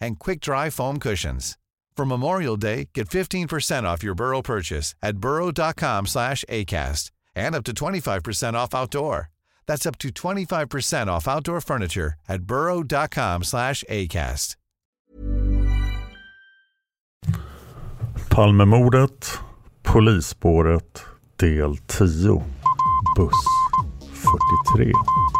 and quick-dry foam cushions. For Memorial Day, get 15% off your Burrow purchase at burrow.com slash ACAST and up to 25% off outdoor. That's up to 25% off outdoor furniture at burrow.com slash ACAST. Palmemordet, Polisspåret, del 10. Buss 43.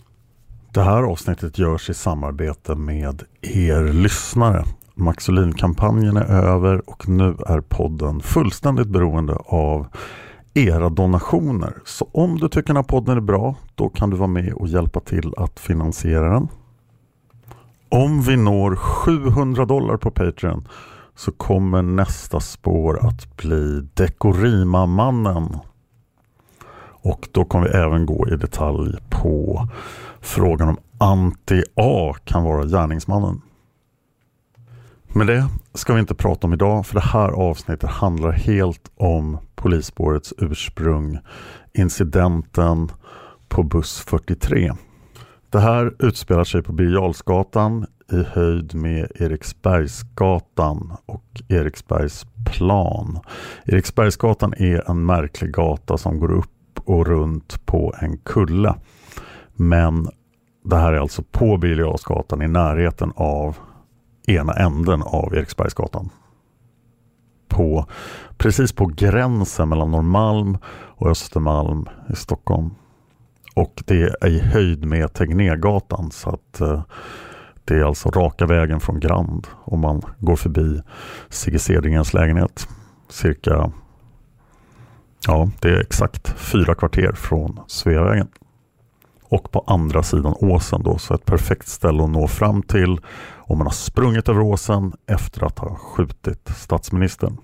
Det här avsnittet görs i samarbete med er lyssnare. Maxolinkampanjen är över och nu är podden fullständigt beroende av era donationer. Så om du tycker den här podden är bra, då kan du vara med och hjälpa till att finansiera den. Om vi når 700 dollar på Patreon så kommer nästa spår att bli Dekorima-mannen. Och då kommer vi även gå i detalj på frågan om anti-A kan vara gärningsmannen. Men det ska vi inte prata om idag för det här avsnittet handlar helt om polisspårets ursprung, incidenten på buss 43. Det här utspelar sig på Birger i höjd med Eriksbergsgatan och Eriksbergsplan. Eriksbergsgatan är en märklig gata som går upp och runt på en kulle. Men det här är alltså på Birger i närheten av ena änden av Eriksbergsgatan. På, precis på gränsen mellan Norrmalm och Östermalm i Stockholm. Och det är i höjd med Tegnérgatan så att eh, det är alltså raka vägen från Grand om man går förbi Sigge Cedringens lägenhet. Cirka, ja det är exakt fyra kvarter från Sveavägen. Och på andra sidan åsen då, så ett perfekt ställe att nå fram till om man har sprungit över åsen efter att ha skjutit statsministern.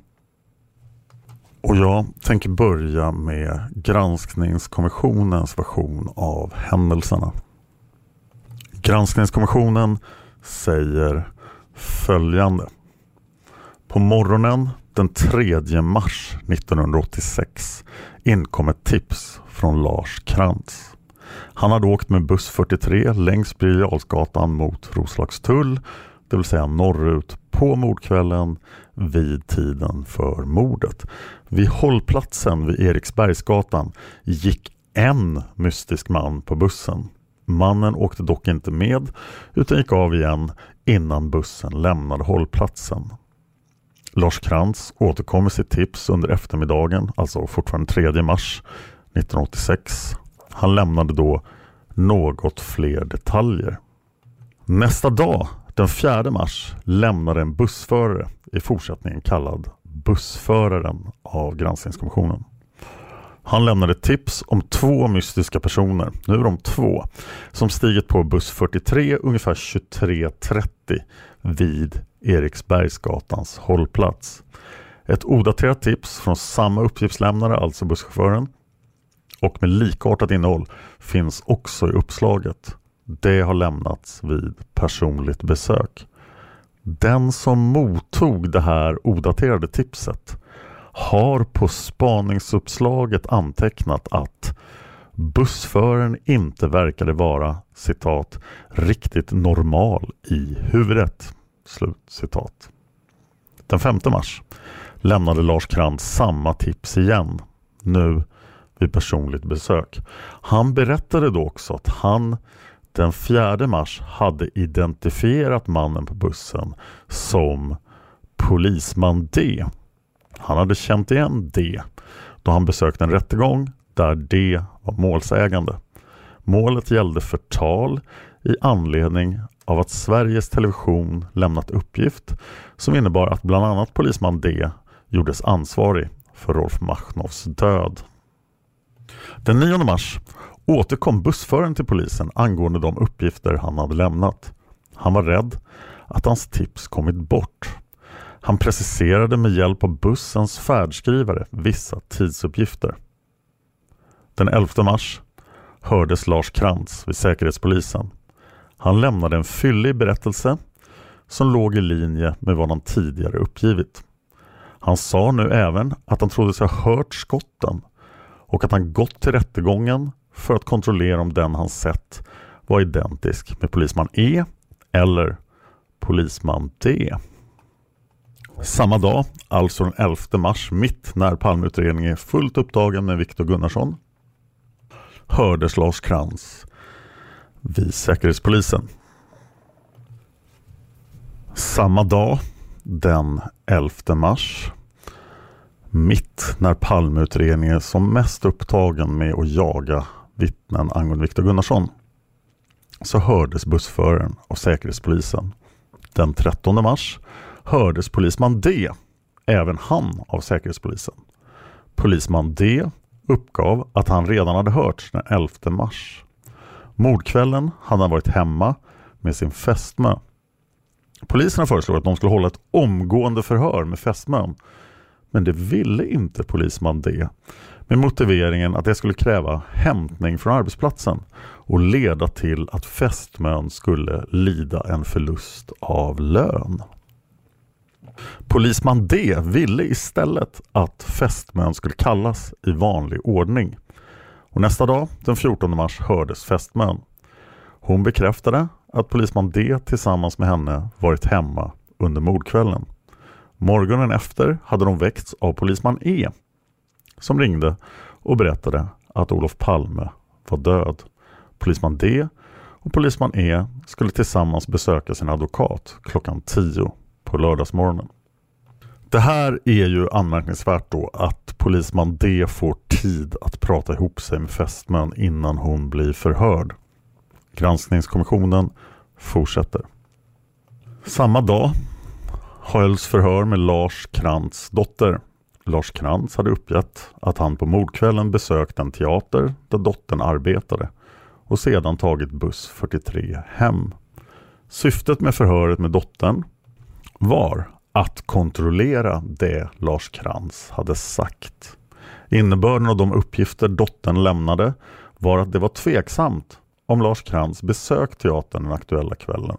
Och jag tänker börja med granskningskommissionens version av händelserna. Granskningskommissionen säger följande. På morgonen den 3 mars 1986 inkom ett tips från Lars Krantz. Han hade åkt med buss 43 längs Birger mot Roslagstull, det vill säga norrut på mordkvällen vid tiden för mordet. Vid hållplatsen vid Eriksbergsgatan gick en mystisk man på bussen. Mannen åkte dock inte med utan gick av igen innan bussen lämnade hållplatsen. Lars Krantz återkom med sitt tips under eftermiddagen, alltså fortfarande 3 mars 1986. Han lämnade då något fler detaljer. Nästa dag, den 4 mars, lämnade en bussförare, i fortsättningen kallad bussföraren av granskningskommissionen. Han lämnade tips om två mystiska personer, nu är de två, som stigit på buss 43 ungefär 23.30 vid Eriksbergsgatans hållplats. Ett odaterat tips från samma uppgiftslämnare, alltså busschauffören, och med likartat innehåll finns också i uppslaget. Det har lämnats vid personligt besök. Den som mottog det här odaterade tipset har på spaningsuppslaget antecknat att bussföraren inte verkade vara citat riktigt normal i huvudet. Slut citat. Den 5 mars lämnade Lars Krantz samma tips igen. Nu vid personligt besök. Han berättade då också att han den 4 mars hade identifierat mannen på bussen som polisman D. Han hade känt igen D då han besökte en rättegång där D var målsägande. Målet gällde förtal i anledning av att Sveriges Television lämnat uppgift som innebar att bland annat polisman D gjordes ansvarig för Rolf Machnows död. Den 9 mars återkom bussföraren till polisen angående de uppgifter han hade lämnat. Han var rädd att hans tips kommit bort. Han preciserade med hjälp av bussens färdskrivare vissa tidsuppgifter. Den 11 mars hördes Lars Krantz vid Säkerhetspolisen. Han lämnade en fyllig berättelse som låg i linje med vad han tidigare uppgivit. Han sa nu även att han trodde sig ha hört skotten och att han gått till rättegången för att kontrollera om den han sett var identisk med polisman E eller polisman D. Samma dag, alltså den 11 mars, mitt när Palmeutredningen är fullt upptagen med Viktor Gunnarsson, hördes Lars Krantz vid Säkerhetspolisen. Samma dag, den 11 mars, mitt när Palmeutredningen är som mest upptagen med att jaga vittnen angående Viktor Gunnarsson så hördes bussföraren av Säkerhetspolisen. Den 13 mars hördes polisman D, även han av Säkerhetspolisen. Polisman D uppgav att han redan hade hörts den 11 mars. Mordkvällen hade han varit hemma med sin fästmö. Poliserna föreslog att de skulle hålla ett omgående förhör med fästmön. Men det ville inte polisman D med motiveringen att det skulle kräva hämtning från arbetsplatsen och leda till att fästmön skulle lida en förlust av lön. Polisman D ville istället att fästmön skulle kallas i vanlig ordning. Och nästa dag, den 14 mars, hördes fästmön. Hon bekräftade att polisman D tillsammans med henne varit hemma under mordkvällen. Morgonen efter hade de väckts av polisman E som ringde och berättade att Olof Palme var död. Polisman D och polisman E skulle tillsammans besöka sin advokat klockan 10 på lördagsmorgonen. Det här är ju anmärkningsvärt då att polisman D får tid att prata ihop sig med fästmön innan hon blir förhörd. Granskningskommissionen fortsätter. Samma dag hölls förhör med Lars Krantz dotter. Lars Krantz hade uppgett att han på mordkvällen besökt en teater där dottern arbetade och sedan tagit buss 43 hem. Syftet med förhöret med dottern var att kontrollera det Lars Krantz hade sagt. Innebörden av de uppgifter dottern lämnade var att det var tveksamt om Lars Krantz besökt teatern den aktuella kvällen.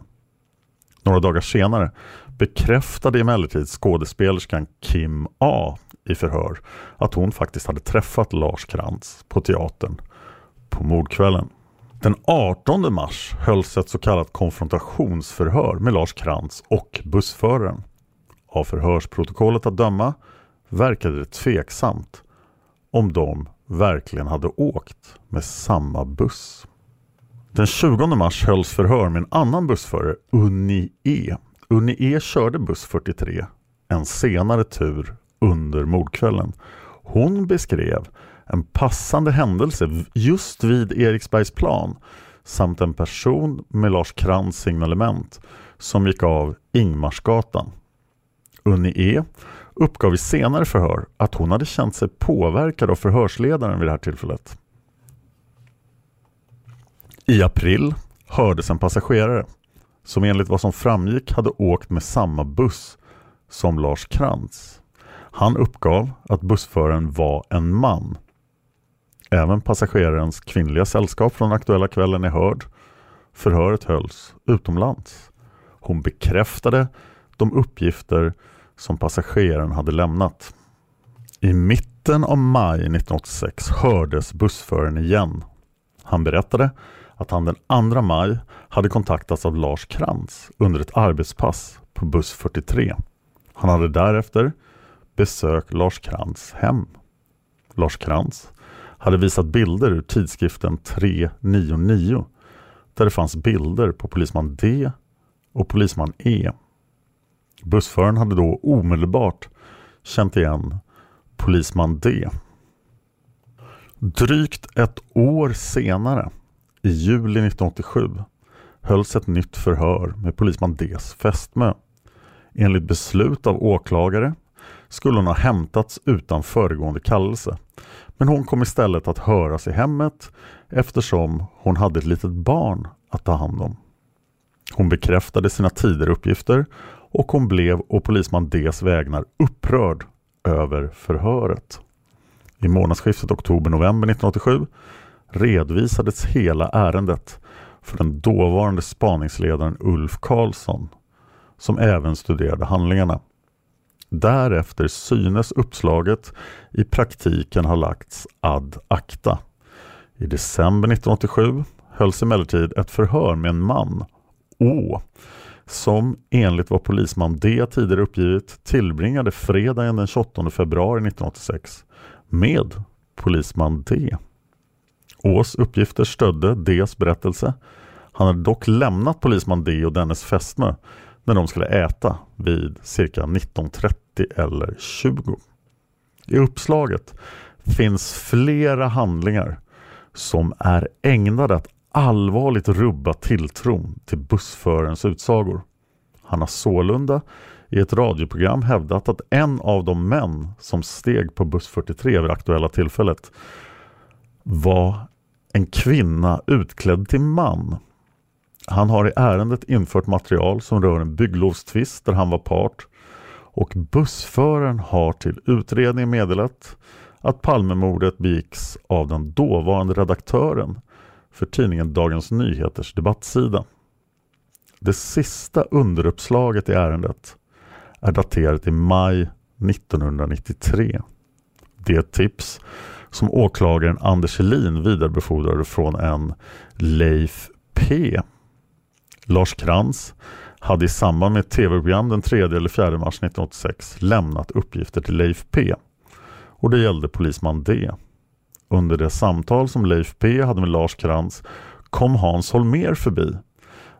Några dagar senare bekräftade emellertid skådespelerskan Kim A i förhör att hon faktiskt hade träffat Lars Krantz på teatern på mordkvällen. Den 18 mars hölls ett så kallat konfrontationsförhör med Lars Krantz och bussföraren. Av förhörsprotokollet att döma verkade det tveksamt om de verkligen hade åkt med samma buss. Den 20 mars hölls förhör med en annan bussförare, Unni E. Unni E körde buss 43 en senare tur under mordkvällen. Hon beskrev en passande händelse just vid Eriksbergsplan samt en person med Lars Krantz signalement som gick av Ingmarsgatan. Unni E uppgav i senare förhör att hon hade känt sig påverkad av förhörsledaren vid det här tillfället. I april hördes en passagerare som enligt vad som framgick hade åkt med samma buss som Lars Krantz. Han uppgav att bussföraren var en man. Även passagerarens kvinnliga sällskap från aktuella kvällen är hörd. Förhöret hölls utomlands. Hon bekräftade de uppgifter som passageraren hade lämnat. I mitten av maj 1986 hördes bussföraren igen. Han berättade att han den 2 maj hade kontaktats av Lars Krantz under ett arbetspass på buss 43. Han hade därefter besökt Lars Krantz hem. Lars Krantz hade visat bilder ur tidskriften 399 där det fanns bilder på polisman D och polisman E. Bussföraren hade då omedelbart känt igen polisman D. Drygt ett år senare, i juli 1987, hölls ett nytt förhör med polisman Ds fästmö. Enligt beslut av åklagare skulle hon ha hämtats utan föregående kallelse. Men hon kom istället att höras i hemmet eftersom hon hade ett litet barn att ta hand om. Hon bekräftade sina tidigare uppgifter och hon blev å polisman Ds vägnar upprörd över förhöret. I månadsskiftet oktober-november 1987 redovisades hela ärendet för den dåvarande spaningsledaren Ulf Karlsson som även studerade handlingarna. Därefter synes uppslaget i praktiken ha lagts ad acta. I december 1987 hölls emellertid ett förhör med en man, Å, som enligt vad polisman D tidigare uppgivit tillbringade fredagen den 28 februari 1986 med polisman D. Ås uppgifter stödde Ds berättelse. Han hade dock lämnat polisman D och dennes fästmö när de skulle äta vid cirka 19.30 eller 20. I uppslaget finns flera handlingar som är ägnade att allvarligt rubba tilltron till bussförarens utsagor. Han har sålunda i ett radioprogram hävdat att en av de män som steg på buss 43 vid det aktuella tillfället var en kvinna utklädd till man. Han har i ärendet infört material som rör en bygglovstvist där han var part och bussföraren har till utredning meddelat att Palmemordet begicks av den dåvarande redaktören för tidningen Dagens Nyheters debattsida. Det sista underuppslaget i ärendet är daterat i maj 1993. Det tips som åklagaren Anders Helin vidarebefordrade från en Leif P. Lars Krantz hade i samband med ett tv-program den 3 eller 4 mars 1986 lämnat uppgifter till Leif P. Och det gällde polisman D. Under det samtal som Leif P hade med Lars Krantz kom Hans Holmer förbi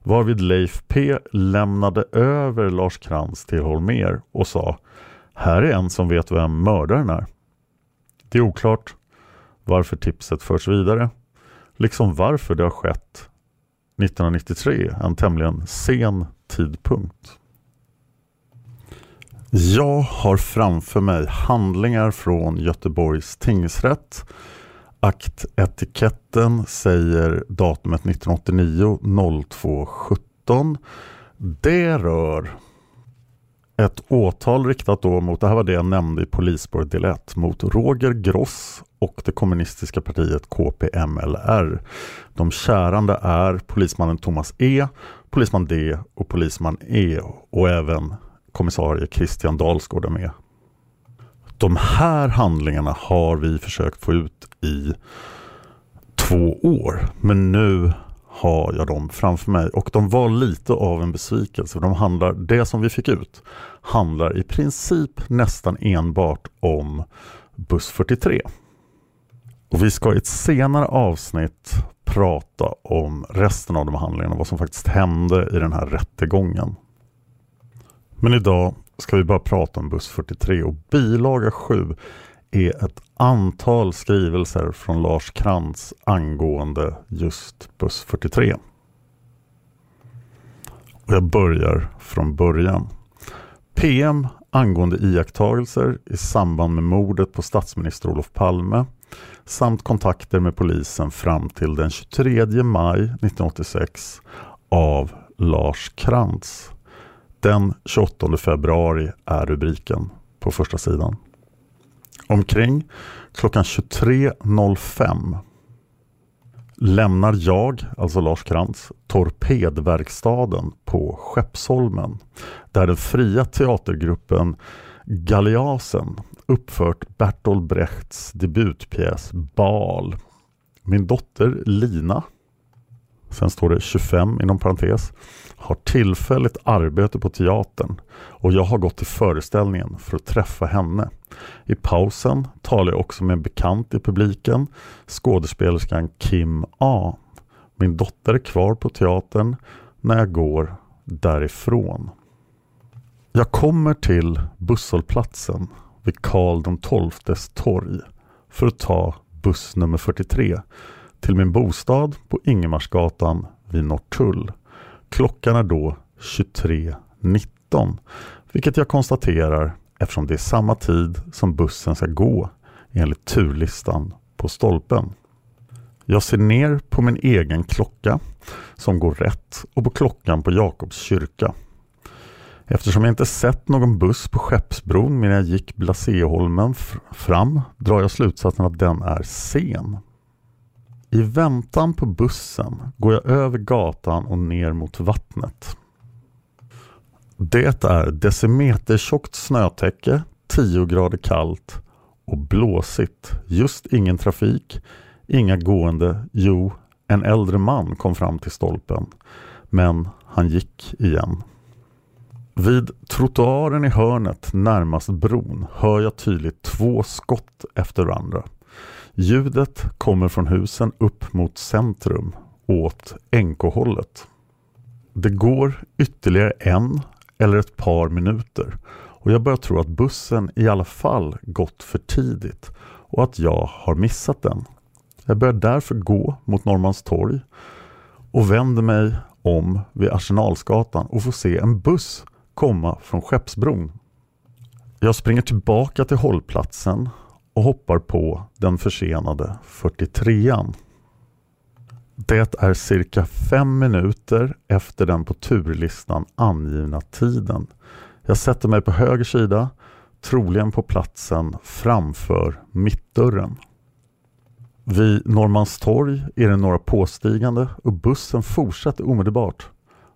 varvid Leif P lämnade över Lars Krantz till Holmer och sa Här är en som vet vem mördaren är. Det är oklart varför tipset förs vidare, liksom varför det har skett 1993, en tämligen sen tidpunkt. Jag har framför mig handlingar från Göteborgs tingsrätt. Aktetiketten säger datumet 1989 0217. Det rör ett åtal riktat då mot, det här var det jag nämnde i polisspåret del 1, mot Roger Gross och det kommunistiska partiet KPMLR. De kärande är polismannen Thomas E, polisman D och polisman E och även kommissarie Christian Dalsgård är med. De här handlingarna har vi försökt få ut i två år men nu har jag dem framför mig och de var lite av en besvikelse. De handlar, det som vi fick ut handlar i princip nästan enbart om buss 43. Och vi ska i ett senare avsnitt prata om resten av de här handlingarna, vad som faktiskt hände i den här rättegången. Men idag ska vi bara prata om buss 43 och bilaga 7 är ett antal skrivelser från Lars Krantz angående just buss 43. Och jag börjar från början. PM angående iakttagelser i samband med mordet på statsminister Olof Palme samt kontakter med polisen fram till den 23 maj 1986 av Lars Krantz. Den 28 februari är rubriken på första sidan. Omkring klockan 23.05 lämnar jag, alltså Lars Krantz, torpedverkstaden på Skeppsholmen där den fria teatergruppen Galeasen uppfört Bertolt Brechts debutpjäs Bal. Min dotter Lina, sen står det 25 inom parentes, har tillfälligt arbete på teatern och jag har gått till föreställningen för att träffa henne. I pausen talar jag också med en bekant i publiken, skådespelerskan Kim A. Min dotter är kvar på teatern när jag går därifrån. Jag kommer till busshållplatsen vid Karl XIIs torg för att ta buss nummer 43 till min bostad på Ingemarsgatan vid Norrtull. Klockan är då 23.19 vilket jag konstaterar eftersom det är samma tid som bussen ska gå enligt turlistan på stolpen. Jag ser ner på min egen klocka som går rätt och på klockan på Jakobs kyrka. Eftersom jag inte sett någon buss på Skeppsbron medan jag gick Blasieholmen fram drar jag slutsatsen att den är sen. I väntan på bussen går jag över gatan och ner mot vattnet. Det är decimetertjockt snötäcke, 10 grader kallt och blåsigt. Just ingen trafik, inga gående. Jo, en äldre man kom fram till stolpen. Men han gick igen. Vid trottoaren i hörnet närmast bron hör jag tydligt två skott efter varandra. Ljudet kommer från husen upp mot centrum, åt NK-hållet. Det går ytterligare en eller ett par minuter och jag börjar tro att bussen i alla fall gått för tidigt och att jag har missat den. Jag börjar därför gå mot Norrmalmstorg och vänder mig om vid Arsenalsgatan och får se en buss komma från Skeppsbron. Jag springer tillbaka till hållplatsen och hoppar på den försenade 43an. Det är cirka fem minuter efter den på turlistan angivna tiden. Jag sätter mig på höger sida, troligen på platsen framför mittdörren. Vid Norrmalmstorg är det några påstigande och bussen fortsätter omedelbart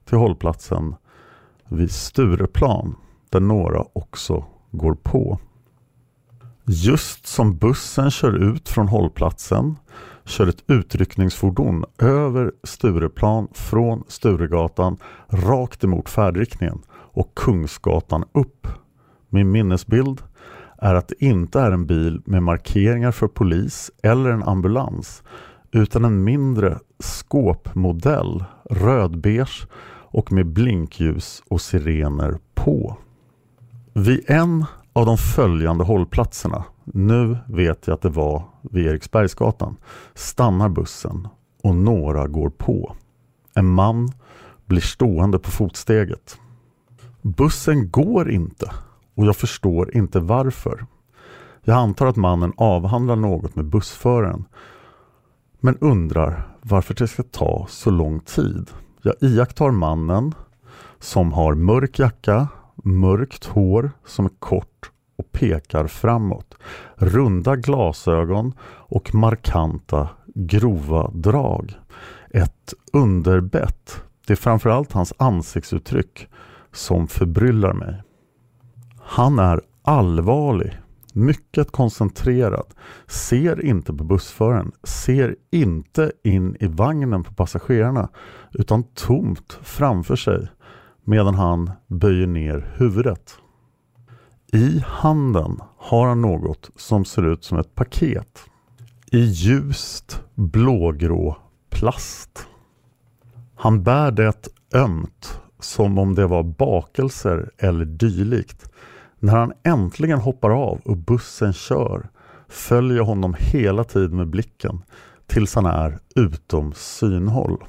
till hållplatsen vid Stureplan där några också går på. Just som bussen kör ut från hållplatsen kör ett utryckningsfordon över Stureplan från Sturegatan rakt emot färdriktningen och Kungsgatan upp. Min minnesbild är att det inte är en bil med markeringar för polis eller en ambulans utan en mindre skåpmodell, rödbeige och med blinkljus och sirener på. Vid en av de följande hållplatserna, nu vet jag att det var vid Eriksbergsgatan, stannar bussen och några går på. En man blir stående på fotsteget. Bussen går inte och jag förstår inte varför. Jag antar att mannen avhandlar något med bussföraren men undrar varför det ska ta så lång tid. Jag iakttar mannen som har mörk jacka, mörkt hår som är kort och pekar framåt. Runda glasögon och markanta grova drag. Ett underbett. Det är framförallt hans ansiktsuttryck som förbryllar mig. Han är allvarlig, mycket koncentrerad, ser inte på bussföraren, ser inte in i vagnen på passagerarna utan tomt framför sig medan han böjer ner huvudet. I handen har han något som ser ut som ett paket i ljust blågrå plast. Han bär det ömt som om det var bakelser eller dylikt. När han äntligen hoppar av och bussen kör följer honom hela tiden med blicken tills han är utom synhåll.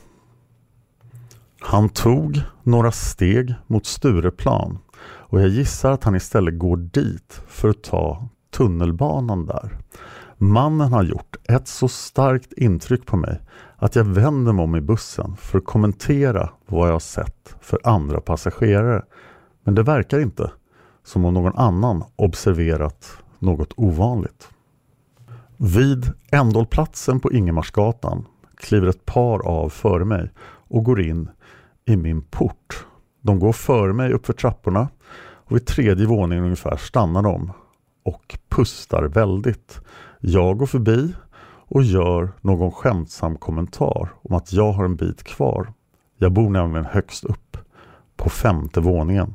Han tog några steg mot Stureplan och jag gissar att han istället går dit för att ta tunnelbanan där. Mannen har gjort ett så starkt intryck på mig att jag vänder mig om i bussen för att kommentera vad jag har sett för andra passagerare. Men det verkar inte som om någon annan observerat något ovanligt. Vid ändhållplatsen på Ingemarsgatan kliver ett par av före mig och går in i min port. De går före mig uppför trapporna och vid tredje våningen ungefär stannar de och pustar väldigt. Jag går förbi och gör någon skämtsam kommentar om att jag har en bit kvar. Jag bor nämligen högst upp på femte våningen.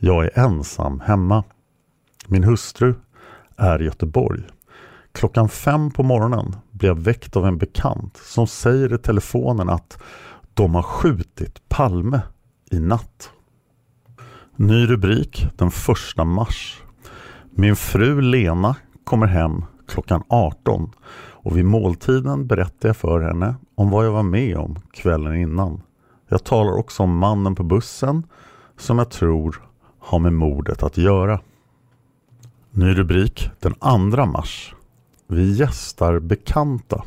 Jag är ensam hemma. Min hustru är i Göteborg. Klockan fem på morgonen blir jag väckt av en bekant som säger i telefonen att de har skjutit Palme i natt. Ny rubrik den 1 mars. Min fru Lena kommer hem klockan 18 och vid måltiden berättar jag för henne om vad jag var med om kvällen innan. Jag talar också om mannen på bussen som jag tror har med mordet att göra. Ny rubrik den 2 mars. Vi gästar bekanta.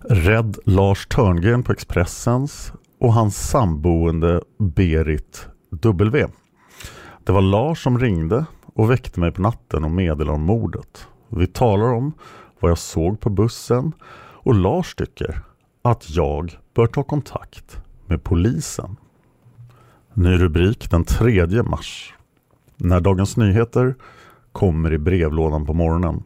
Rädd Lars Törngren på Expressens och hans samboende Berit W. Det var Lars som ringde och väckte mig på natten och meddelade om mordet. Vi talar om vad jag såg på bussen och Lars tycker att jag bör ta kontakt med polisen. Ny rubrik den 3 mars. När Dagens Nyheter kommer i brevlådan på morgonen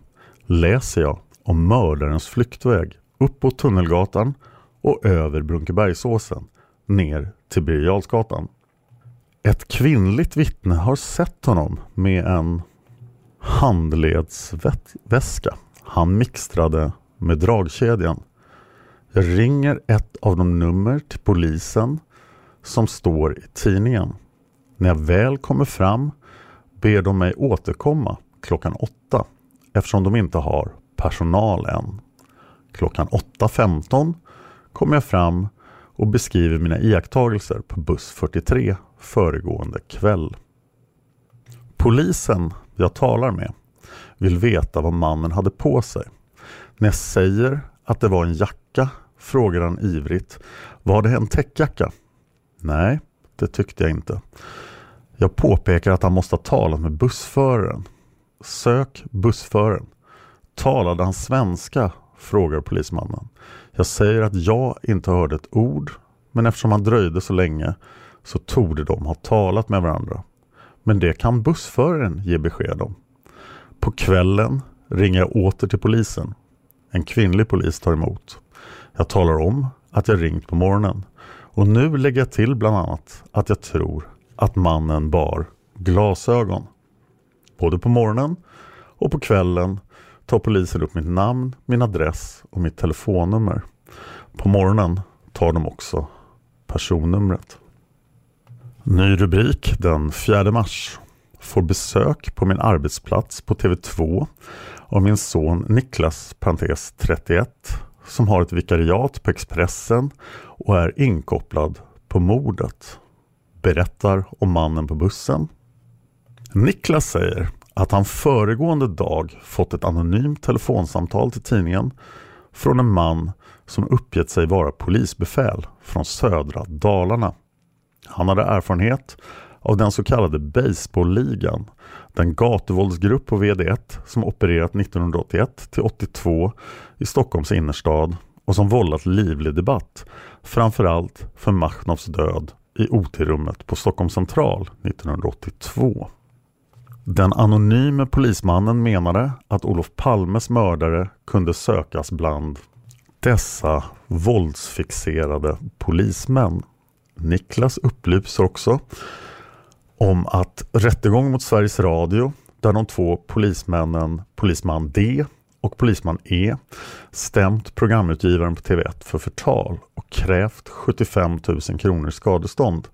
läser jag om mördarens flyktväg uppåt Tunnelgatan och över Brunkebergsåsen ner till Birger Ett kvinnligt vittne har sett honom med en handledsväska han mixtrade med dragkedjan. Jag ringer ett av de nummer till polisen som står i tidningen. När jag väl kommer fram ber de mig återkomma klockan åtta eftersom de inte har personal än. Klockan 8.15 kommer jag fram och beskriver mina iakttagelser på buss 43 föregående kväll. Polisen jag talar med vill veta vad mannen hade på sig. När jag säger att det var en jacka frågar han ivrigt Var det en täckjacka? Nej, det tyckte jag inte. Jag påpekar att han måste ha talat med bussföraren. Sök bussföraren. Talade han svenska? frågar polismannen. Jag säger att jag inte hörde ett ord men eftersom han dröjde så länge så torde de ha talat med varandra. Men det kan bussföraren ge besked om. På kvällen ringer jag åter till polisen. En kvinnlig polis tar emot. Jag talar om att jag ringt på morgonen. Och nu lägger jag till bland annat att jag tror att mannen bar glasögon. Både på morgonen och på kvällen tar polisen upp mitt namn, min adress och mitt telefonnummer. På morgonen tar de också personnumret. Ny rubrik den 4 mars. Får besök på min arbetsplats på TV2 av min son Niklas, parentes 31, som har ett vikariat på Expressen och är inkopplad på mordet. Berättar om mannen på bussen. Niklas säger att han föregående dag fått ett anonymt telefonsamtal till tidningen från en man som uppgett sig vara polisbefäl från södra Dalarna. Han hade erfarenhet av den så kallade Baseballligan, den gatuvåldsgrupp på VD1 som opererat 1981 till 82 i Stockholms innerstad och som vållat livlig debatt, framförallt för Machnovs död i OT-rummet på Stockholms central 1982. Den anonyme polismannen menade att Olof Palmes mördare kunde sökas bland dessa våldsfixerade polismän. Niklas upplyser också om att rättegång mot Sveriges Radio där de två polismännen polisman D och polisman E stämt programutgivaren på TV1 för förtal och krävt 75 000 kronor skadestånd.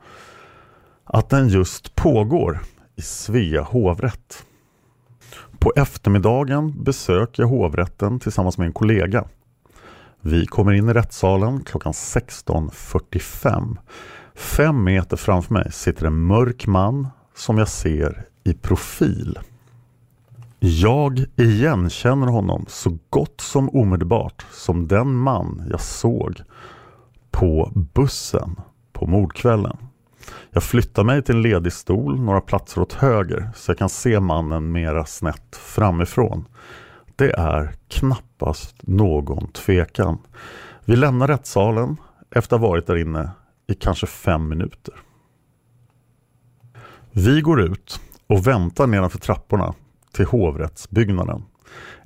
Att den just pågår i Svea hovrätt. På eftermiddagen besöker jag hovrätten tillsammans med en kollega. Vi kommer in i rättssalen klockan 16.45. Fem meter framför mig sitter en mörk man som jag ser i profil. Jag igenkänner honom så gott som omedelbart som den man jag såg på bussen på mordkvällen. Jag flyttar mig till en ledig stol några platser åt höger så jag kan se mannen mera snett framifrån. Det är knappast någon tvekan. Vi lämnar rättssalen efter att ha varit där inne i kanske fem minuter. Vi går ut och väntar nedanför trapporna till hovrättsbyggnaden.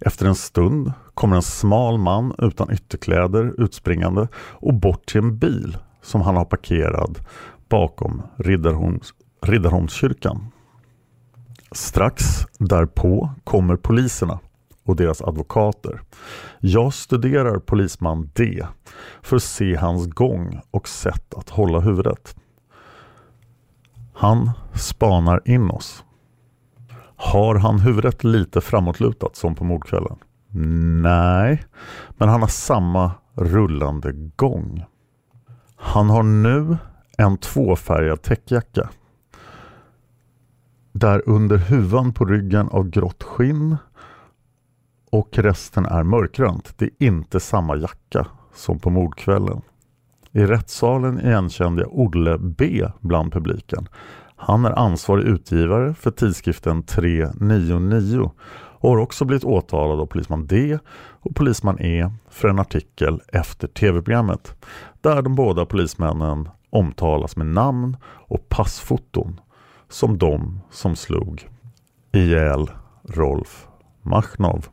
Efter en stund kommer en smal man utan ytterkläder utspringande och bort till en bil som han har parkerad bakom Riddarholms, Riddarholmskyrkan. Strax därpå kommer poliserna och deras advokater. Jag studerar polisman D för att se hans gång och sätt att hålla huvudet. Han spanar in oss. Har han huvudet lite framåtlutat som på mordkvällen? Nej, men han har samma rullande gång. Han har nu en tvåfärgad täckjacka. Där under huvan på ryggen av grått skinn och resten är mörkgrönt. Det är inte samma jacka som på mordkvällen. I rättssalen igenkände jag Olle B bland publiken. Han är ansvarig utgivare för tidskriften 399 och har också blivit åtalad av polisman D och polisman E för en artikel efter tv-programmet där de båda polismännen omtalas med namn och passfoton som de som slog ihjäl Rolf Machnov.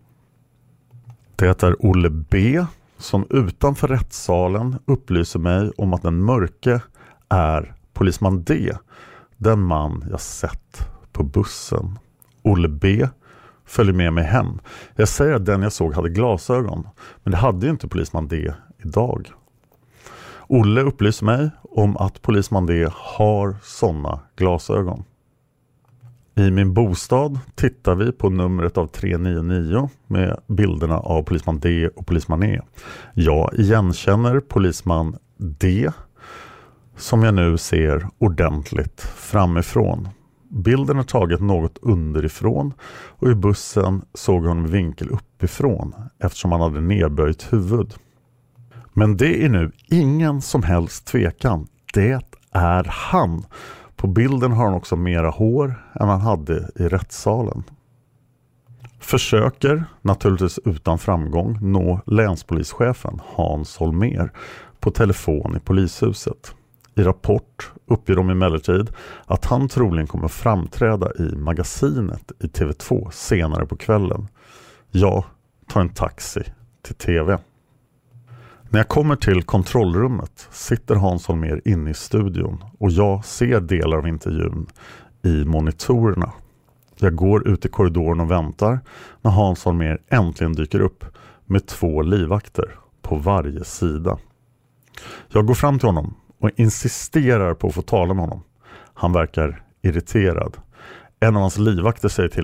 Det är Olle B som utanför rättssalen upplyser mig om att den mörke är polisman D, den man jag sett på bussen. Olle B följer med mig hem. Jag säger att den jag såg hade glasögon, men det hade ju inte polisman D idag. Olle upplyser mig om att polisman D har sådana glasögon. I min bostad tittar vi på numret av 399 med bilderna av polisman D och polisman E. Jag igenkänner polisman D som jag nu ser ordentligt framifrån. Bilden är taget något underifrån och i bussen såg jag honom i vinkel uppifrån eftersom han hade nedböjt huvud. Men det är nu ingen som helst tvekan. Det är han. På bilden har han också mera hår än han hade i rättssalen. Försöker, naturligtvis utan framgång, nå länspolischefen Hans Holmer på telefon i polishuset. I Rapport uppger de emellertid att han troligen kommer framträda i Magasinet i TV2 senare på kvällen. Jag tar en taxi till TV. När jag kommer till kontrollrummet sitter Hans Holmér inne i studion och jag ser delar av intervjun i monitorerna. Jag går ut i korridoren och väntar när Hans Holmér äntligen dyker upp med två livvakter på varje sida. Jag går fram till honom och insisterar på att få tala med honom. Han verkar irriterad. En av hans livvakter säger till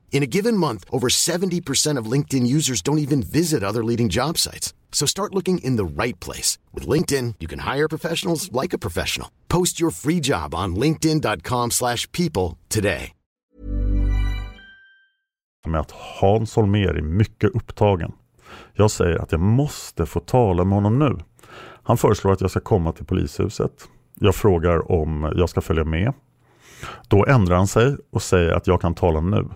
In a given month, over 70% of LinkedIn users don't even visit other leading job sites. So start looking in the right place. With LinkedIn, you can hire professionals like a professional. Post your free job on linkedin.com slash people today. Med att Hans Holmér är mycket upptagen. Jag säger att jag måste få tala med honom nu. Han föreslår att jag ska komma till polishuset. Jag frågar om jag ska följa med. Då ändrar han sig och säger att jag kan tala nu.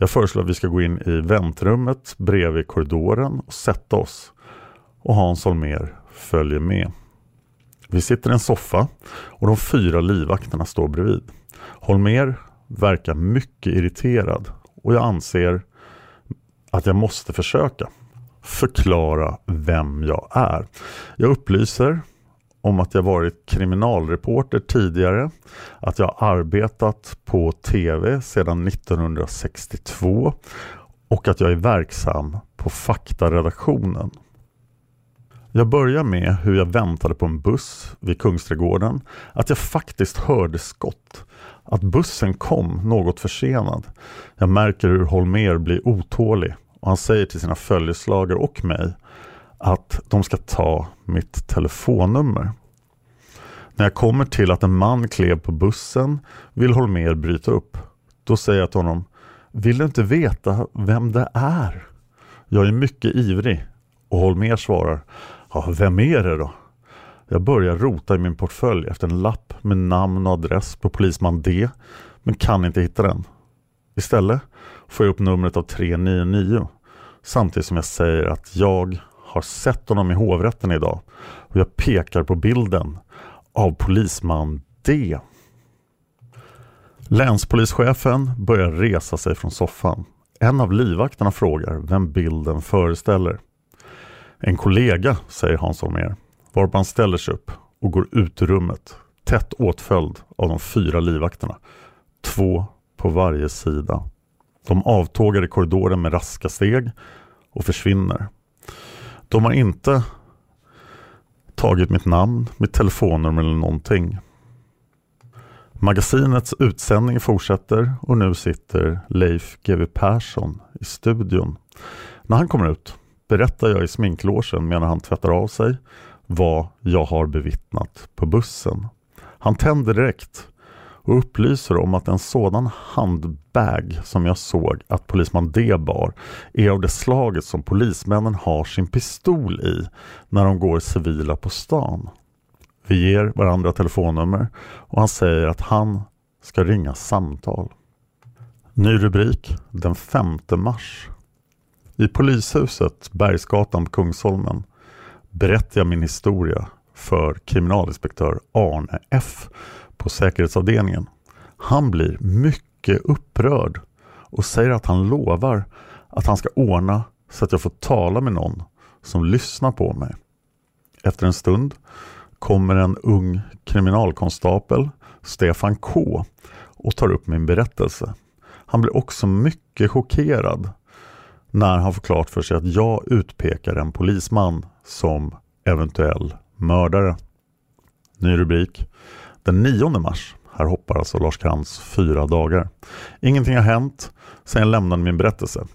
Jag föreslår att vi ska gå in i väntrummet bredvid korridoren och sätta oss. Och Hans Holmér följer med. Vi sitter i en soffa och de fyra livvakterna står bredvid. Holmér verkar mycket irriterad och jag anser att jag måste försöka förklara vem jag är. Jag upplyser om att jag varit kriminalreporter tidigare, att jag arbetat på tv sedan 1962 och att jag är verksam på faktaredaktionen. Jag börjar med hur jag väntade på en buss vid Kungsträdgården, att jag faktiskt hörde skott, att bussen kom något försenad. Jag märker hur Holmer blir otålig och han säger till sina följeslagare och mig att de ska ta mitt telefonnummer. När jag kommer till att en man klev på bussen vill Holmer bryta upp. Då säger jag till honom, vill du inte veta vem det är? Jag är mycket ivrig och Holmer svarar, ja, vem är det då? Jag börjar rota i min portfölj efter en lapp med namn och adress på polisman D men kan inte hitta den. Istället får jag upp numret av 399 samtidigt som jag säger att jag har sett honom i hovrätten idag och jag pekar på bilden av polisman D. Länspolischefen börjar resa sig från soffan. En av livvakterna frågar vem bilden föreställer. En kollega, säger Hans Holmér, varpå han ställer sig upp och går ut ur rummet, tätt åtföljd av de fyra livvakterna. Två på varje sida. De avtågar i korridoren med raska steg och försvinner. De har inte tagit mitt namn, mitt telefonnummer eller någonting. Magasinets utsändning fortsätter och nu sitter Leif GW Persson i studion. När han kommer ut berättar jag i sminklåsen medan han tvättar av sig vad jag har bevittnat på bussen. Han tänder direkt och upplyser om att en sådan handbag som jag såg att polisman D bar är av det slaget som polismännen har sin pistol i när de går civila på stan. Vi ger varandra telefonnummer och han säger att han ska ringa samtal. Ny rubrik den 5 mars. I polishuset Bergsgatan på Kungsholmen berättar jag min historia för kriminalinspektör Arne F på säkerhetsavdelningen. Han blir mycket upprörd och säger att han lovar att han ska ordna så att jag får tala med någon som lyssnar på mig. Efter en stund kommer en ung kriminalkonstapel, Stefan K och tar upp min berättelse. Han blir också mycket chockerad när han får klart för sig att jag utpekar en polisman som eventuell mördare. Ny rubrik. Den 9 mars, här hoppar alltså Lars Krantz fyra dagar. Ingenting har hänt sedan jag lämnade min berättelse.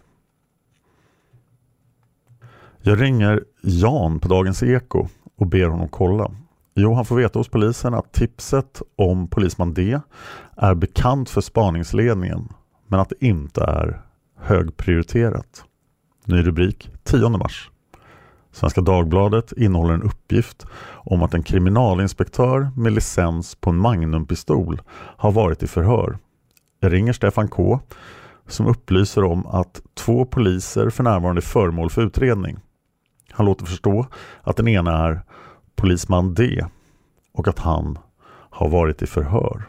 Jag ringer Jan på Dagens Eko och ber honom kolla. Jo, han får veta hos polisen att tipset om polisman D är bekant för spaningsledningen men att det inte är högprioriterat. Ny rubrik 10 mars. Svenska Dagbladet innehåller en uppgift om att en kriminalinspektör med licens på en Magnumpistol har varit i förhör. Jag ringer Stefan K som upplyser om att två poliser för närvarande är föremål för utredning. Han låter förstå att den ena är polisman D och att han har varit i förhör.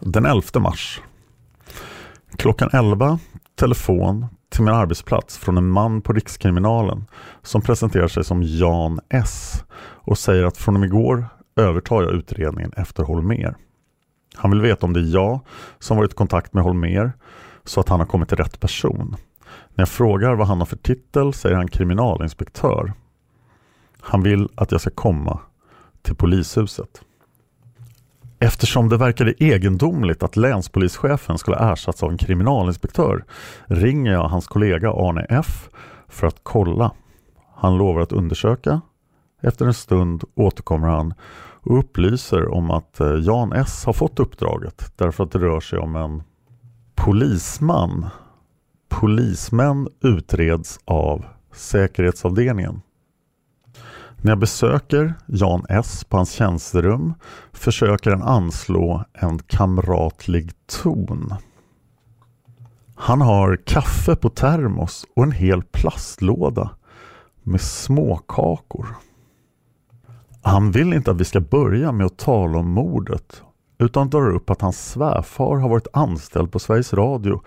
Den 11 mars. Klockan 11, telefon till min arbetsplats från en man på Rikskriminalen som presenterar sig som Jan S och säger att från och med igår övertar jag utredningen efter Holmer. Han vill veta om det är jag som varit i kontakt med Holmer så att han har kommit till rätt person. När jag frågar vad han har för titel säger han kriminalinspektör. Han vill att jag ska komma till polishuset. Eftersom det verkade egendomligt att länspolischefen skulle ersatts av en kriminalinspektör ringer jag hans kollega Arne F för att kolla. Han lovar att undersöka. Efter en stund återkommer han och upplyser om att eh, Jan S har fått uppdraget därför att det rör sig om en polisman. Polismän utreds av säkerhetsavdelningen. När jag besöker Jan S på hans tjänsterum försöker han anslå en kamratlig ton. Han har kaffe på termos och en hel plastlåda med småkakor. Han vill inte att vi ska börja med att tala om mordet utan drar upp att hans svärfar har varit anställd på Sveriges Radio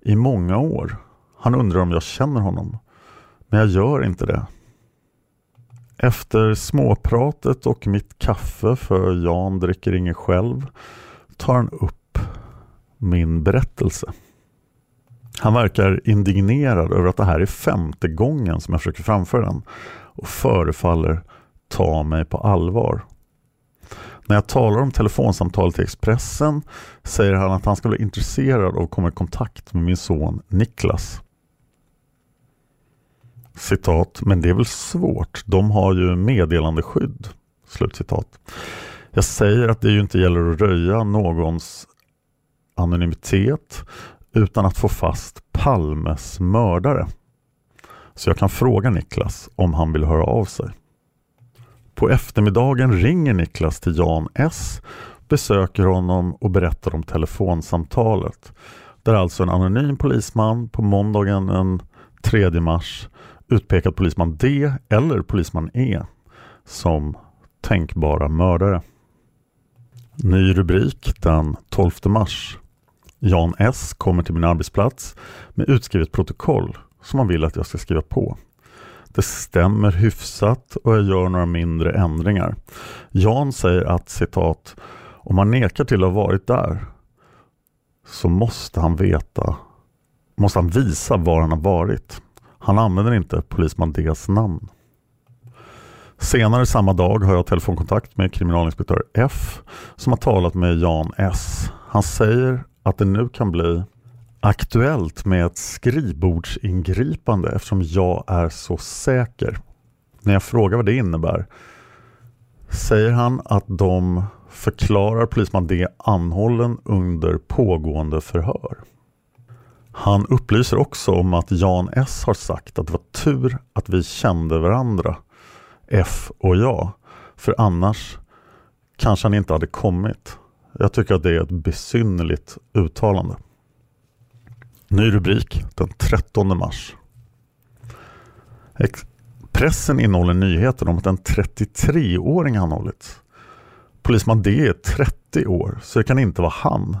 i många år. Han undrar om jag känner honom. Men jag gör inte det. Efter småpratet och mitt kaffe, för Jan dricker inget själv, tar han upp min berättelse. Han verkar indignerad över att det här är femte gången som jag försöker framföra den och förefaller ta mig på allvar. När jag talar om telefonsamtalet till Expressen säger han att han ska bli intresserad av att komma i kontakt med min son Niklas. Citat, men det är väl svårt, de har ju meddelandeskydd. Slutcitat. Jag säger att det ju inte gäller att röja någons anonymitet utan att få fast Palmes mördare. Så jag kan fråga Niklas om han vill höra av sig. På eftermiddagen ringer Niklas till Jan S, besöker honom och berättar om telefonsamtalet. Där alltså en anonym polisman på måndagen den 3 mars utpekat polisman D eller polisman E som tänkbara mördare. Ny rubrik den 12 mars. Jan S kommer till min arbetsplats med utskrivet protokoll som han vill att jag ska skriva på. Det stämmer hyfsat och jag gör några mindre ändringar. Jan säger att citat om han nekar till att ha varit där så måste han veta, måste han visa var han har varit. Han använder inte polisman Ds namn. Senare samma dag har jag telefonkontakt med kriminalinspektör F som har talat med Jan S. Han säger att det nu kan bli aktuellt med ett skrivbordsingripande eftersom jag är så säker. När jag frågar vad det innebär säger han att de förklarar polisman D anhållen under pågående förhör. Han upplyser också om att Jan S har sagt att det var tur att vi kände varandra, F och jag, för annars kanske han inte hade kommit. Jag tycker att det är ett besynnerligt uttalande. Ny rubrik den 13 mars. Pressen innehåller nyheten om att en 33-åring anhållits. Polisman D är 30 år, så det kan inte vara han.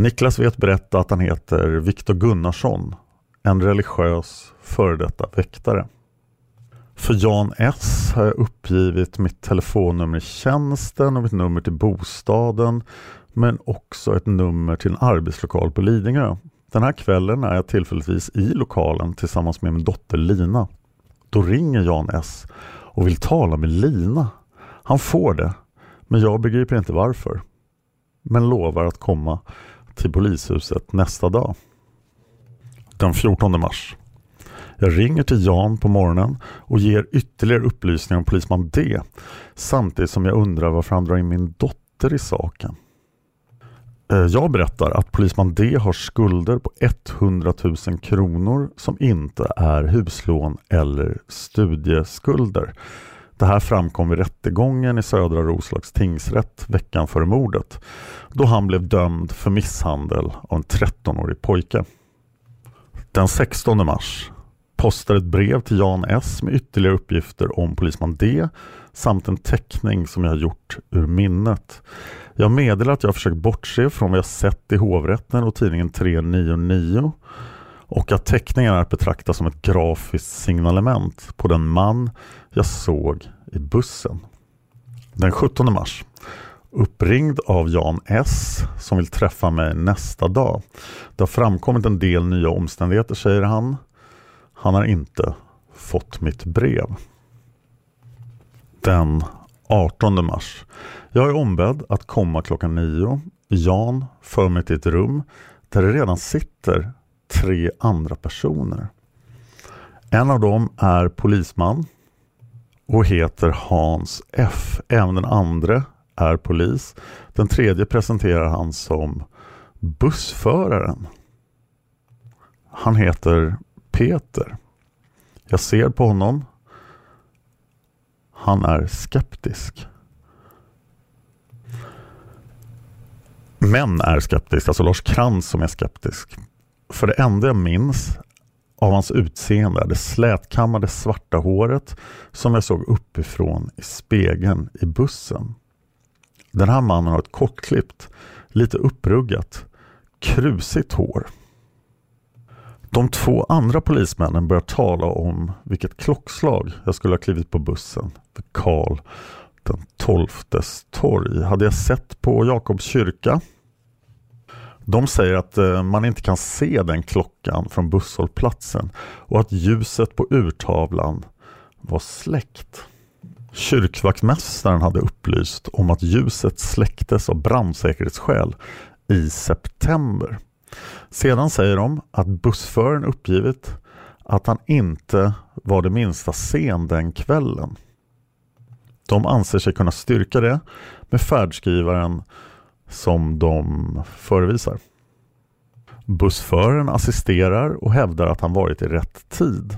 Niklas vet berätta att han heter Viktor Gunnarsson, en religiös före detta väktare. För Jan S har jag uppgivit mitt telefonnummer i tjänsten och mitt nummer till bostaden men också ett nummer till en arbetslokal på Lidingö. Den här kvällen är jag tillfälligtvis i lokalen tillsammans med min dotter Lina. Då ringer Jan S och vill tala med Lina. Han får det, men jag begriper inte varför. Men lovar att komma till polishuset nästa dag. Den 14 mars. Jag ringer till Jan på morgonen och ger ytterligare upplysningar om polisman D samtidigt som jag undrar varför han drar in min dotter i saken. Eh, jag berättar att polisman D har skulder på 100 000 kronor som inte är huslån eller studieskulder. Det här framkom vid rättegången i Södra Roslags tingsrätt veckan före mordet då han blev dömd för misshandel av en 13-årig pojke. Den 16 mars postar ett brev till Jan S med ytterligare uppgifter om polisman D samt en teckning som jag har gjort ur minnet. Jag meddelar att jag försökt bortse från vad jag sett i hovrätten och tidningen 399 och att teckningen är att betrakta som ett grafiskt signalement på den man jag såg i bussen. Den 17 mars uppringd av Jan S som vill träffa mig nästa dag. Det har framkommit en del nya omständigheter säger han. Han har inte fått mitt brev. Den 18 mars. Jag är ombedd att komma klockan nio. Jan för mig till ett rum där det redan sitter tre andra personer. En av dem är polisman och heter Hans F. Även den andra är polis. Den tredje presenterar han som bussföraren. Han heter Peter. Jag ser på honom. Han är skeptisk. Män är skeptisk, alltså Lars Krantz som är skeptisk. För det enda jag minns av hans utseende är det slätkammade svarta håret som jag såg uppifrån i spegeln i bussen. Den här mannen har ett kortklippt, lite uppruggat, krusigt hår. De två andra polismännen börjar tala om vilket klockslag jag skulle ha klivit på bussen vid Karl den tolftes torg. Hade jag sett på Jakobs kyrka? De säger att eh, man inte kan se den klockan från busshållplatsen och att ljuset på urtavlan var släckt. Kyrkvaktmästaren hade upplyst om att ljuset släcktes av brandsäkerhetsskäl i september. Sedan säger de att bussföraren uppgivit att han inte var det minsta sen den kvällen. De anser sig kunna styrka det med färdskrivaren som de förevisar. Bussföraren assisterar och hävdar att han varit i rätt tid.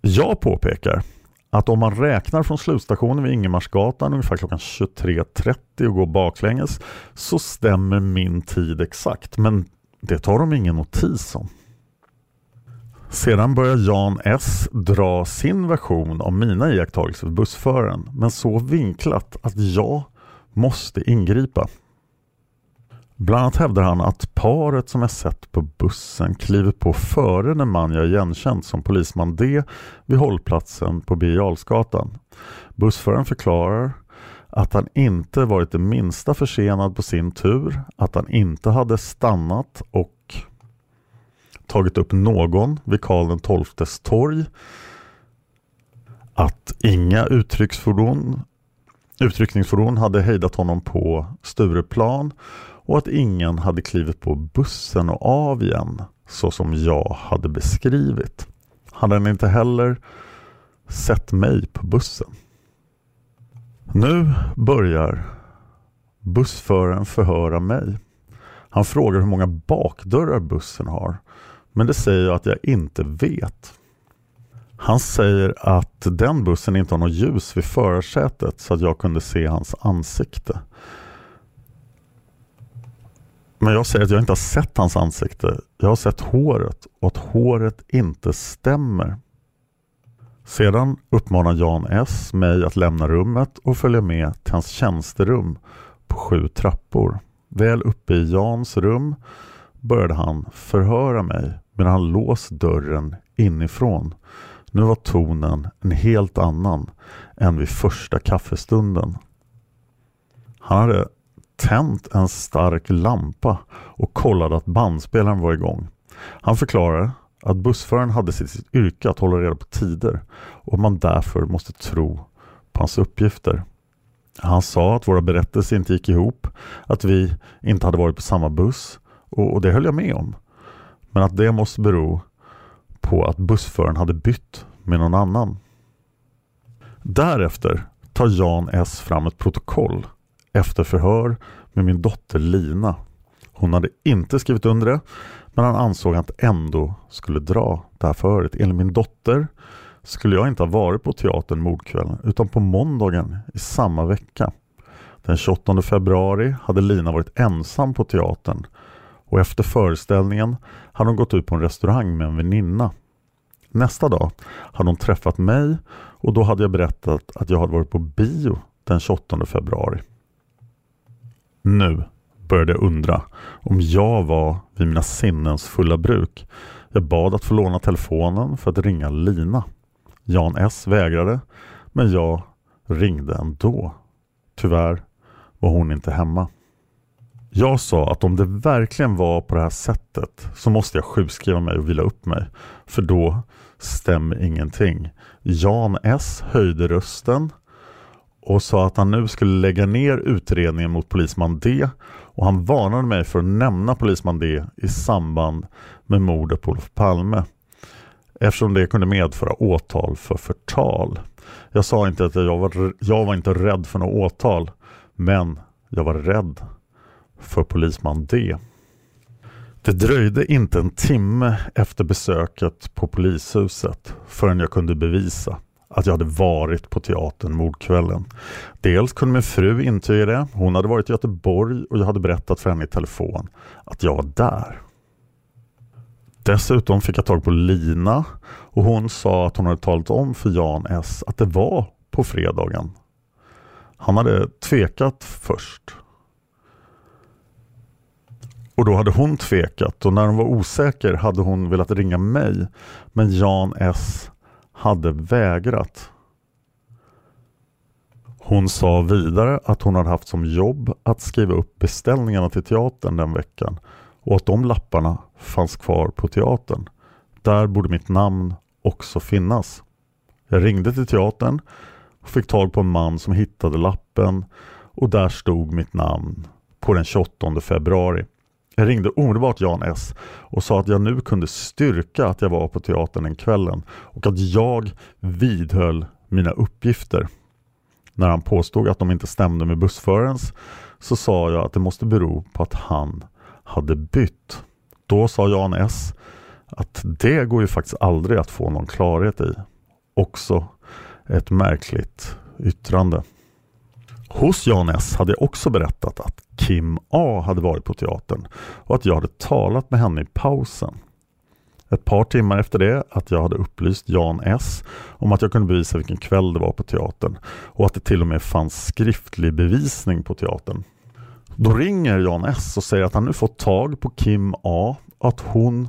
Jag påpekar att om man räknar från slutstationen vid Ingemarsgatan ungefär klockan 23.30 och går baklänges så stämmer min tid exakt men det tar de ingen notis om. Sedan börjar Jan S dra sin version av mina iakttagelser för bussföraren men så vinklat att jag måste ingripa. Bland annat hävdar han att paret som jag sett på bussen kliver på före den man jag igenkänt som polisman D vid hållplatsen på Birger Bussföraren förklarar att han inte varit det minsta försenad på sin tur, att han inte hade stannat och tagit upp någon vid Karl XIIs torg, att inga uttrycksfordon, utryckningsfordon hade hejdat honom på Stureplan och att ingen hade klivit på bussen och av igen så som jag hade beskrivit. Hade han inte heller sett mig på bussen. Nu börjar bussföraren förhöra mig. Han frågar hur många bakdörrar bussen har. Men det säger jag att jag inte vet. Han säger att den bussen inte har något ljus vid förarsätet så att jag kunde se hans ansikte. Men jag säger att jag inte har sett hans ansikte. Jag har sett håret och att håret inte stämmer. Sedan uppmanar Jan S mig att lämna rummet och följa med till hans tjänsterum på sju trappor. Väl uppe i Jans rum började han förhöra mig medan han låst dörren inifrån. Nu var tonen en helt annan än vid första kaffestunden. Han hade tänt en stark lampa och kollade att bandspelaren var igång. Han förklarade att bussföraren hade sitt yrke att hålla reda på tider och man därför måste tro på hans uppgifter. Han sa att våra berättelser inte gick ihop, att vi inte hade varit på samma buss och, och det höll jag med om. Men att det måste bero på att bussföraren hade bytt med någon annan. Därefter tar Jan S fram ett protokoll efter förhör med min dotter Lina. Hon hade inte skrivit under det men han ansåg att ändå skulle dra det här förhöret. Enligt min dotter skulle jag inte ha varit på teatern mordkvällen utan på måndagen i samma vecka. Den 28 februari hade Lina varit ensam på teatern och efter föreställningen hade hon gått ut på en restaurang med en väninna. Nästa dag hade hon träffat mig och då hade jag berättat att jag hade varit på bio den 28 februari. Nu började jag undra om jag var vid mina sinnens fulla bruk. Jag bad att få låna telefonen för att ringa Lina. Jan S vägrade, men jag ringde ändå. Tyvärr var hon inte hemma. Jag sa att om det verkligen var på det här sättet så måste jag sjukskriva mig och vila upp mig. För då stämmer ingenting. Jan S höjde rösten och sa att han nu skulle lägga ner utredningen mot polisman D och han varnade mig för att nämna polisman D i samband med mordet på Olof Palme eftersom det kunde medföra åtal för förtal. Jag sa inte att jag var, jag var inte rädd för något åtal men jag var rädd för polisman D. Det dröjde inte en timme efter besöket på polishuset förrän jag kunde bevisa att jag hade varit på teatern mordkvällen. Dels kunde min fru intyga det. Hon hade varit i Göteborg och jag hade berättat för henne i telefon att jag var där. Dessutom fick jag tag på Lina och hon sa att hon hade talat om för Jan S att det var på fredagen. Han hade tvekat först. Och då hade hon tvekat och när hon var osäker hade hon velat ringa mig. Men Jan S hade vägrat. Hon sa vidare att hon hade haft som jobb att skriva upp beställningarna till teatern den veckan och att de lapparna fanns kvar på teatern. Där borde mitt namn också finnas. Jag ringde till teatern och fick tag på en man som hittade lappen och där stod mitt namn på den 28 februari. Jag ringde omedelbart Jan S och sa att jag nu kunde styrka att jag var på teatern den kvällen och att jag vidhöll mina uppgifter. När han påstod att de inte stämde med bussförarens så sa jag att det måste bero på att han hade bytt. Då sa Jan S att det går ju faktiskt aldrig att få någon klarhet i. Också ett märkligt yttrande. Hos Jan S hade jag också berättat att Kim A hade varit på teatern och att jag hade talat med henne i pausen. Ett par timmar efter det att jag hade upplyst Jan S om att jag kunde bevisa vilken kväll det var på teatern och att det till och med fanns skriftlig bevisning på teatern. Då ringer Jan S och säger att han nu fått tag på Kim A och att hon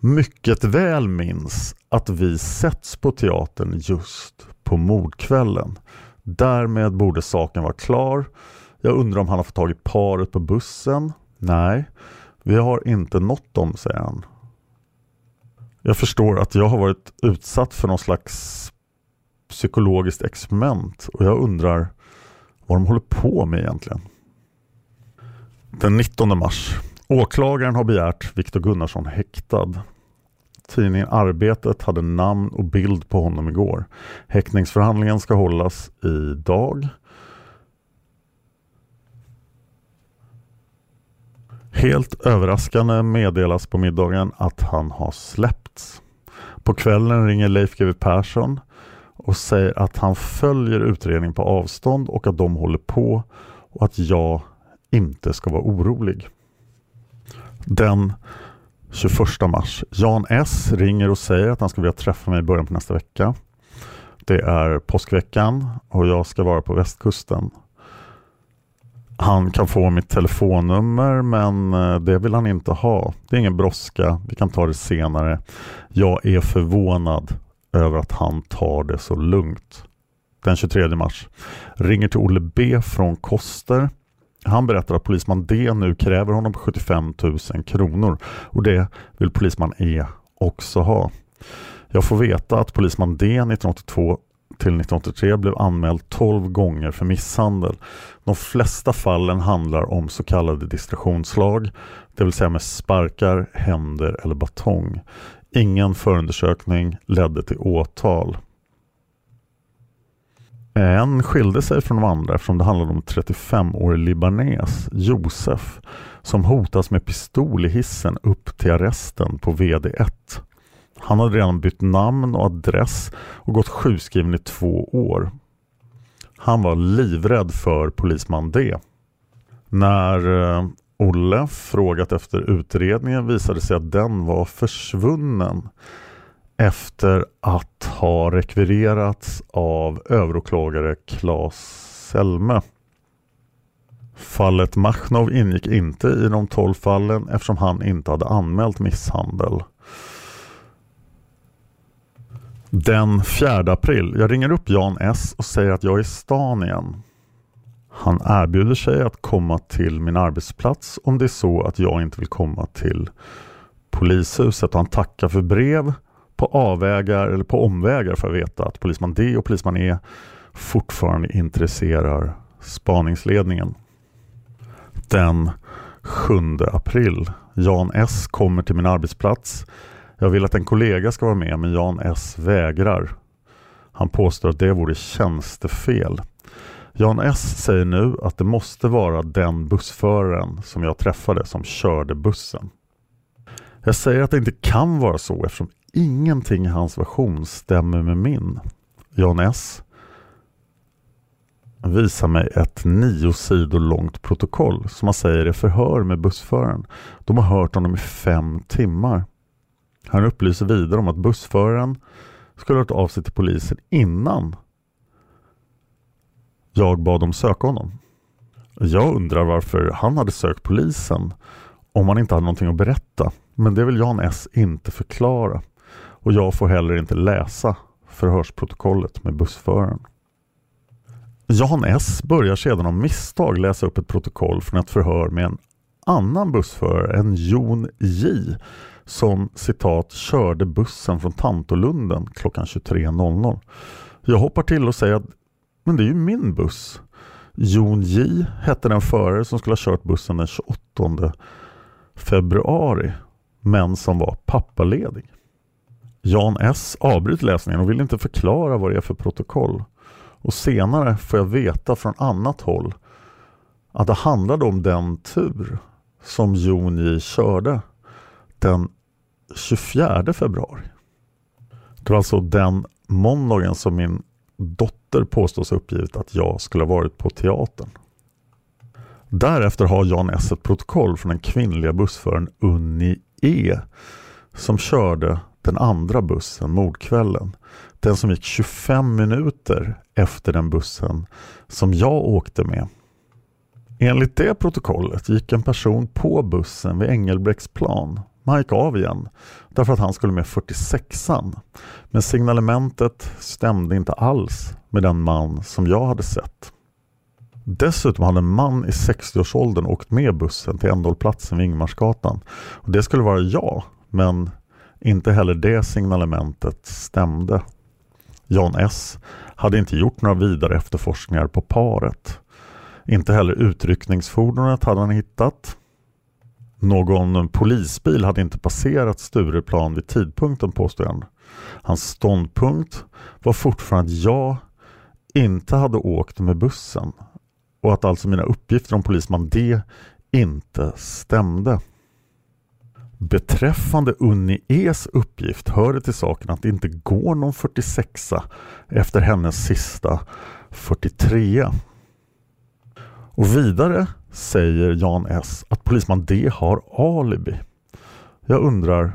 mycket väl minns att vi setts på teatern just på mordkvällen. Därmed borde saken vara klar. Jag undrar om han har fått tag i paret på bussen? Nej, vi har inte nått dem, säger han. Jag förstår att jag har varit utsatt för någon slags psykologiskt experiment och jag undrar vad de håller på med egentligen. Den 19 mars. Åklagaren har begärt Viktor Gunnarsson häktad. Tidningen Arbetet hade namn och bild på honom igår. Häktningsförhandlingen ska hållas idag. Helt överraskande meddelas på middagen att han har släppts. På kvällen ringer Leif GW Persson och säger att han följer utredningen på avstånd och att de håller på och att jag inte ska vara orolig. Den 21 mars. Jan S ringer och säger att han ska vilja träffa mig i början på nästa vecka. Det är påskveckan och jag ska vara på västkusten. Han kan få mitt telefonnummer men eh, det vill han inte ha. Det är ingen brådska, vi kan ta det senare. Jag är förvånad över att han tar det så lugnt. Den 23 mars. Ringer till Olle B från Koster. Han berättar att polisman D nu kräver honom på 75 000 kronor och det vill polisman E också ha. Jag får veta att polisman D 1982 till 1983 blev anmäld 12 gånger för misshandel. De flesta fallen handlar om så kallade distraktionslag, det vill säga med sparkar, händer eller batong. Ingen förundersökning ledde till åtal. En skilde sig från de andra eftersom det handlade om 35-årig libanes, Josef, som hotas med pistol i hissen upp till arresten på VD1. Han hade redan bytt namn och adress och gått sjukskriven i två år. Han var livrädd för polisman D. När eh, Olle frågat efter utredningen visade sig att den var försvunnen efter att ha rekvirerats av överåklagare Claes Selme. Fallet Machnov ingick inte i de 12 fallen eftersom han inte hade anmält misshandel. Den 4 april. Jag ringer upp Jan S och säger att jag är i stan igen. Han erbjuder sig att komma till min arbetsplats om det är så att jag inte vill komma till polishuset. Han tackar för brev på avvägar eller på omvägar för att veta att polisman D och polisman E fortfarande intresserar spaningsledningen. Den 7 april. Jan S kommer till min arbetsplats. Jag vill att en kollega ska vara med men Jan S vägrar. Han påstår att det vore tjänstefel. Jan S säger nu att det måste vara den bussföraren som jag träffade som körde bussen. Jag säger att det inte kan vara så eftersom ingenting i hans version stämmer med min. Jan S visar mig ett nio sidor långt protokoll som han säger är förhör med bussföraren. De har hört honom i fem timmar. Han upplyser vidare om att bussföraren skulle ha hört av sig till polisen innan jag bad dem söka honom. Jag undrar varför han hade sökt polisen om han inte hade någonting att berätta. Men det vill Jan S inte förklara. Och jag får heller inte läsa förhörsprotokollet med bussföraren. Jan S börjar sedan av misstag läsa upp ett protokoll från ett förhör med en annan bussförare än Jon J som citat körde bussen från Tantolunden klockan 23.00. Jag hoppar till och säger att men det är ju min buss. Jon J hette den förare som skulle ha kört bussen den 28 februari men som var pappaledig. Jan S avbryter läsningen och vill inte förklara vad det är för protokoll. Och senare får jag veta från annat håll att det handlade om den tur som Jon J körde den 24 februari. Det var alltså den måndagen som min dotter påstås uppgivit att jag skulle ha varit på teatern. Därefter har Jan S ett protokoll från den kvinnliga bussföraren Unni E som körde den andra bussen mordkvällen. Den som gick 25 minuter efter den bussen som jag åkte med. Enligt det protokollet gick en person på bussen vid Engelbrektsplan han gick av igen därför att han skulle med 46an. Men signalementet stämde inte alls med den man som jag hade sett. Dessutom hade en man i 60-årsåldern åkt med bussen till ändhållplatsen vid Ingmarsgatan. Och det skulle vara jag, men inte heller det signalementet stämde. Jan S hade inte gjort några vidare efterforskningar på paret. Inte heller utryckningsfordonet hade han hittat. Någon polisbil hade inte passerat Stureplan vid tidpunkten påstår han. Hans ståndpunkt var fortfarande att jag inte hade åkt med bussen och att alltså mina uppgifter om polisman D inte stämde. Beträffande Unni E's uppgift hör det till saken att det inte går någon 46 efter hennes sista 43. Och vidare säger Jan S att polisman D har alibi. Jag undrar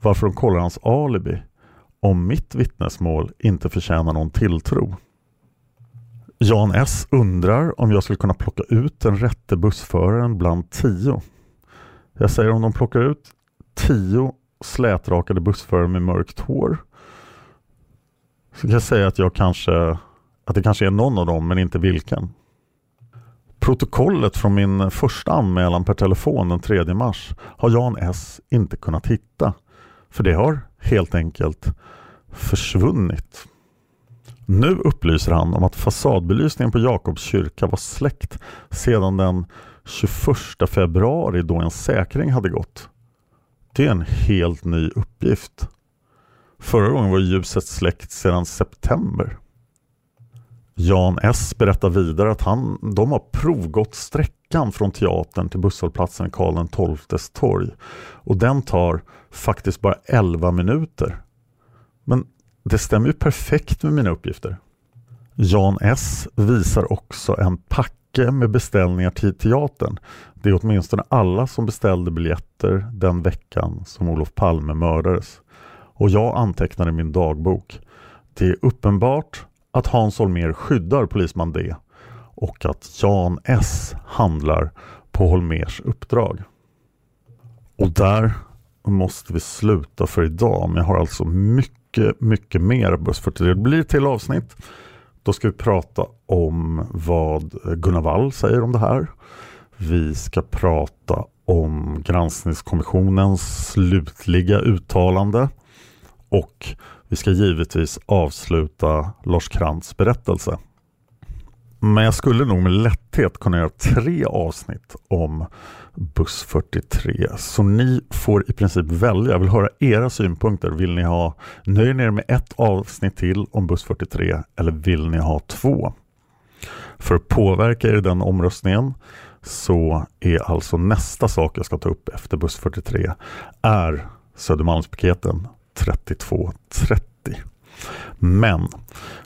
varför de kollar hans alibi om mitt vittnesmål inte förtjänar någon tilltro. Jan S undrar om jag skulle kunna plocka ut den rätte bussföraren bland tio. Jag säger om de plockar ut tio slätrakade bussförare med mörkt hår så kan jag säga att jag kanske att det kanske är någon av dem men inte vilken. Protokollet från min första anmälan per telefon den 3 mars har Jan S inte kunnat hitta. För det har helt enkelt försvunnit. Nu upplyser han om att fasadbelysningen på Jakobs kyrka var släckt sedan den 21 februari då en säkring hade gått. Det är en helt ny uppgift. Förra gången var ljuset släckt sedan september. Jan S berättar vidare att han, de har provgått sträckan från teatern till busshållplatsen Karl XIIs torg. Och den tar faktiskt bara 11 minuter. Men det stämmer ju perfekt med mina uppgifter. Jan S visar också en packe med beställningar till teatern. Det är åtminstone alla som beställde biljetter den veckan som Olof Palme mördades. Och jag antecknar i min dagbok. Det är uppenbart att Hans Holmér skyddar polisman D och att Jan S handlar på Holmers uppdrag. Och där måste vi sluta för idag. Men jag har alltså mycket, mycket mer Buss 43. Det blir till avsnitt. Då ska vi prata om vad Gunnar Wall säger om det här. Vi ska prata om granskningskommissionens slutliga uttalande och vi ska givetvis avsluta Lars Krantz berättelse. Men jag skulle nog med lätthet kunna göra tre avsnitt om buss 43. Så ni får i princip välja. Jag vill höra era synpunkter. Vill ni ha, nöjer ni er med ett avsnitt till om buss 43 eller vill ni ha två? För att påverka er i den omröstningen så är alltså nästa sak jag ska ta upp efter buss 43 är Södermalmspiketen 3230. Men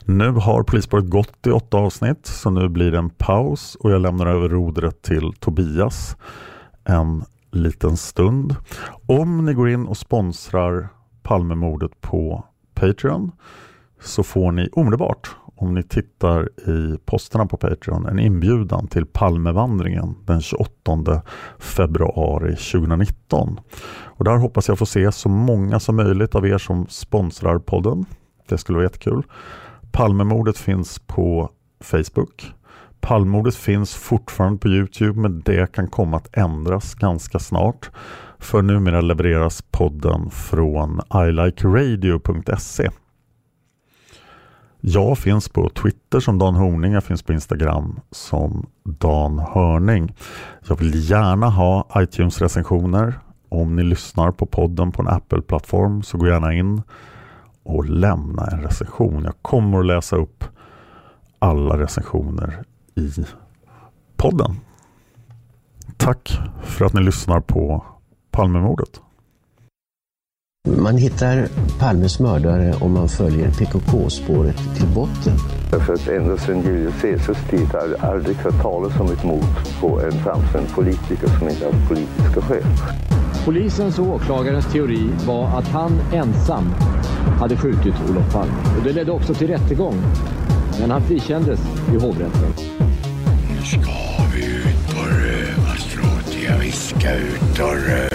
nu har polisspåret gått i åtta avsnitt så nu blir det en paus och jag lämnar över rodret till Tobias en liten stund. Om ni går in och sponsrar Palmemordet på Patreon så får ni omedelbart om ni tittar i posterna på Patreon en inbjudan till Palmevandringen den 28 februari 2019. Och där hoppas jag få se så många som möjligt av er som sponsrar podden. Det skulle vara jättekul. Palmemordet finns på Facebook. Palmemordet finns fortfarande på Youtube men det kan komma att ändras ganska snart. För numera levereras podden från ilikeradio.se jag finns på Twitter som Dan Horning, jag finns på Instagram som Dan Hörning. Jag vill gärna ha iTunes-recensioner. Om ni lyssnar på podden på en Apple-plattform så gå gärna in och lämna en recension. Jag kommer att läsa upp alla recensioner i podden. Tack för att ni lyssnar på Palmemordet. Man hittar Palmes mördare om man följer PKK-spåret till botten. Därför att ända sedan Julius Caesars tid har det aldrig hört talas om ett mord på en framstående politiker som inte haft politiska skäl. Polisens och åklagarens teori var att han ensam hade skjutit Olof Palme. Och det ledde också till rättegång. Men han frikändes i hovrätten. Nu ska vi ut och röva, stråtiga. Vi ska ut och röva.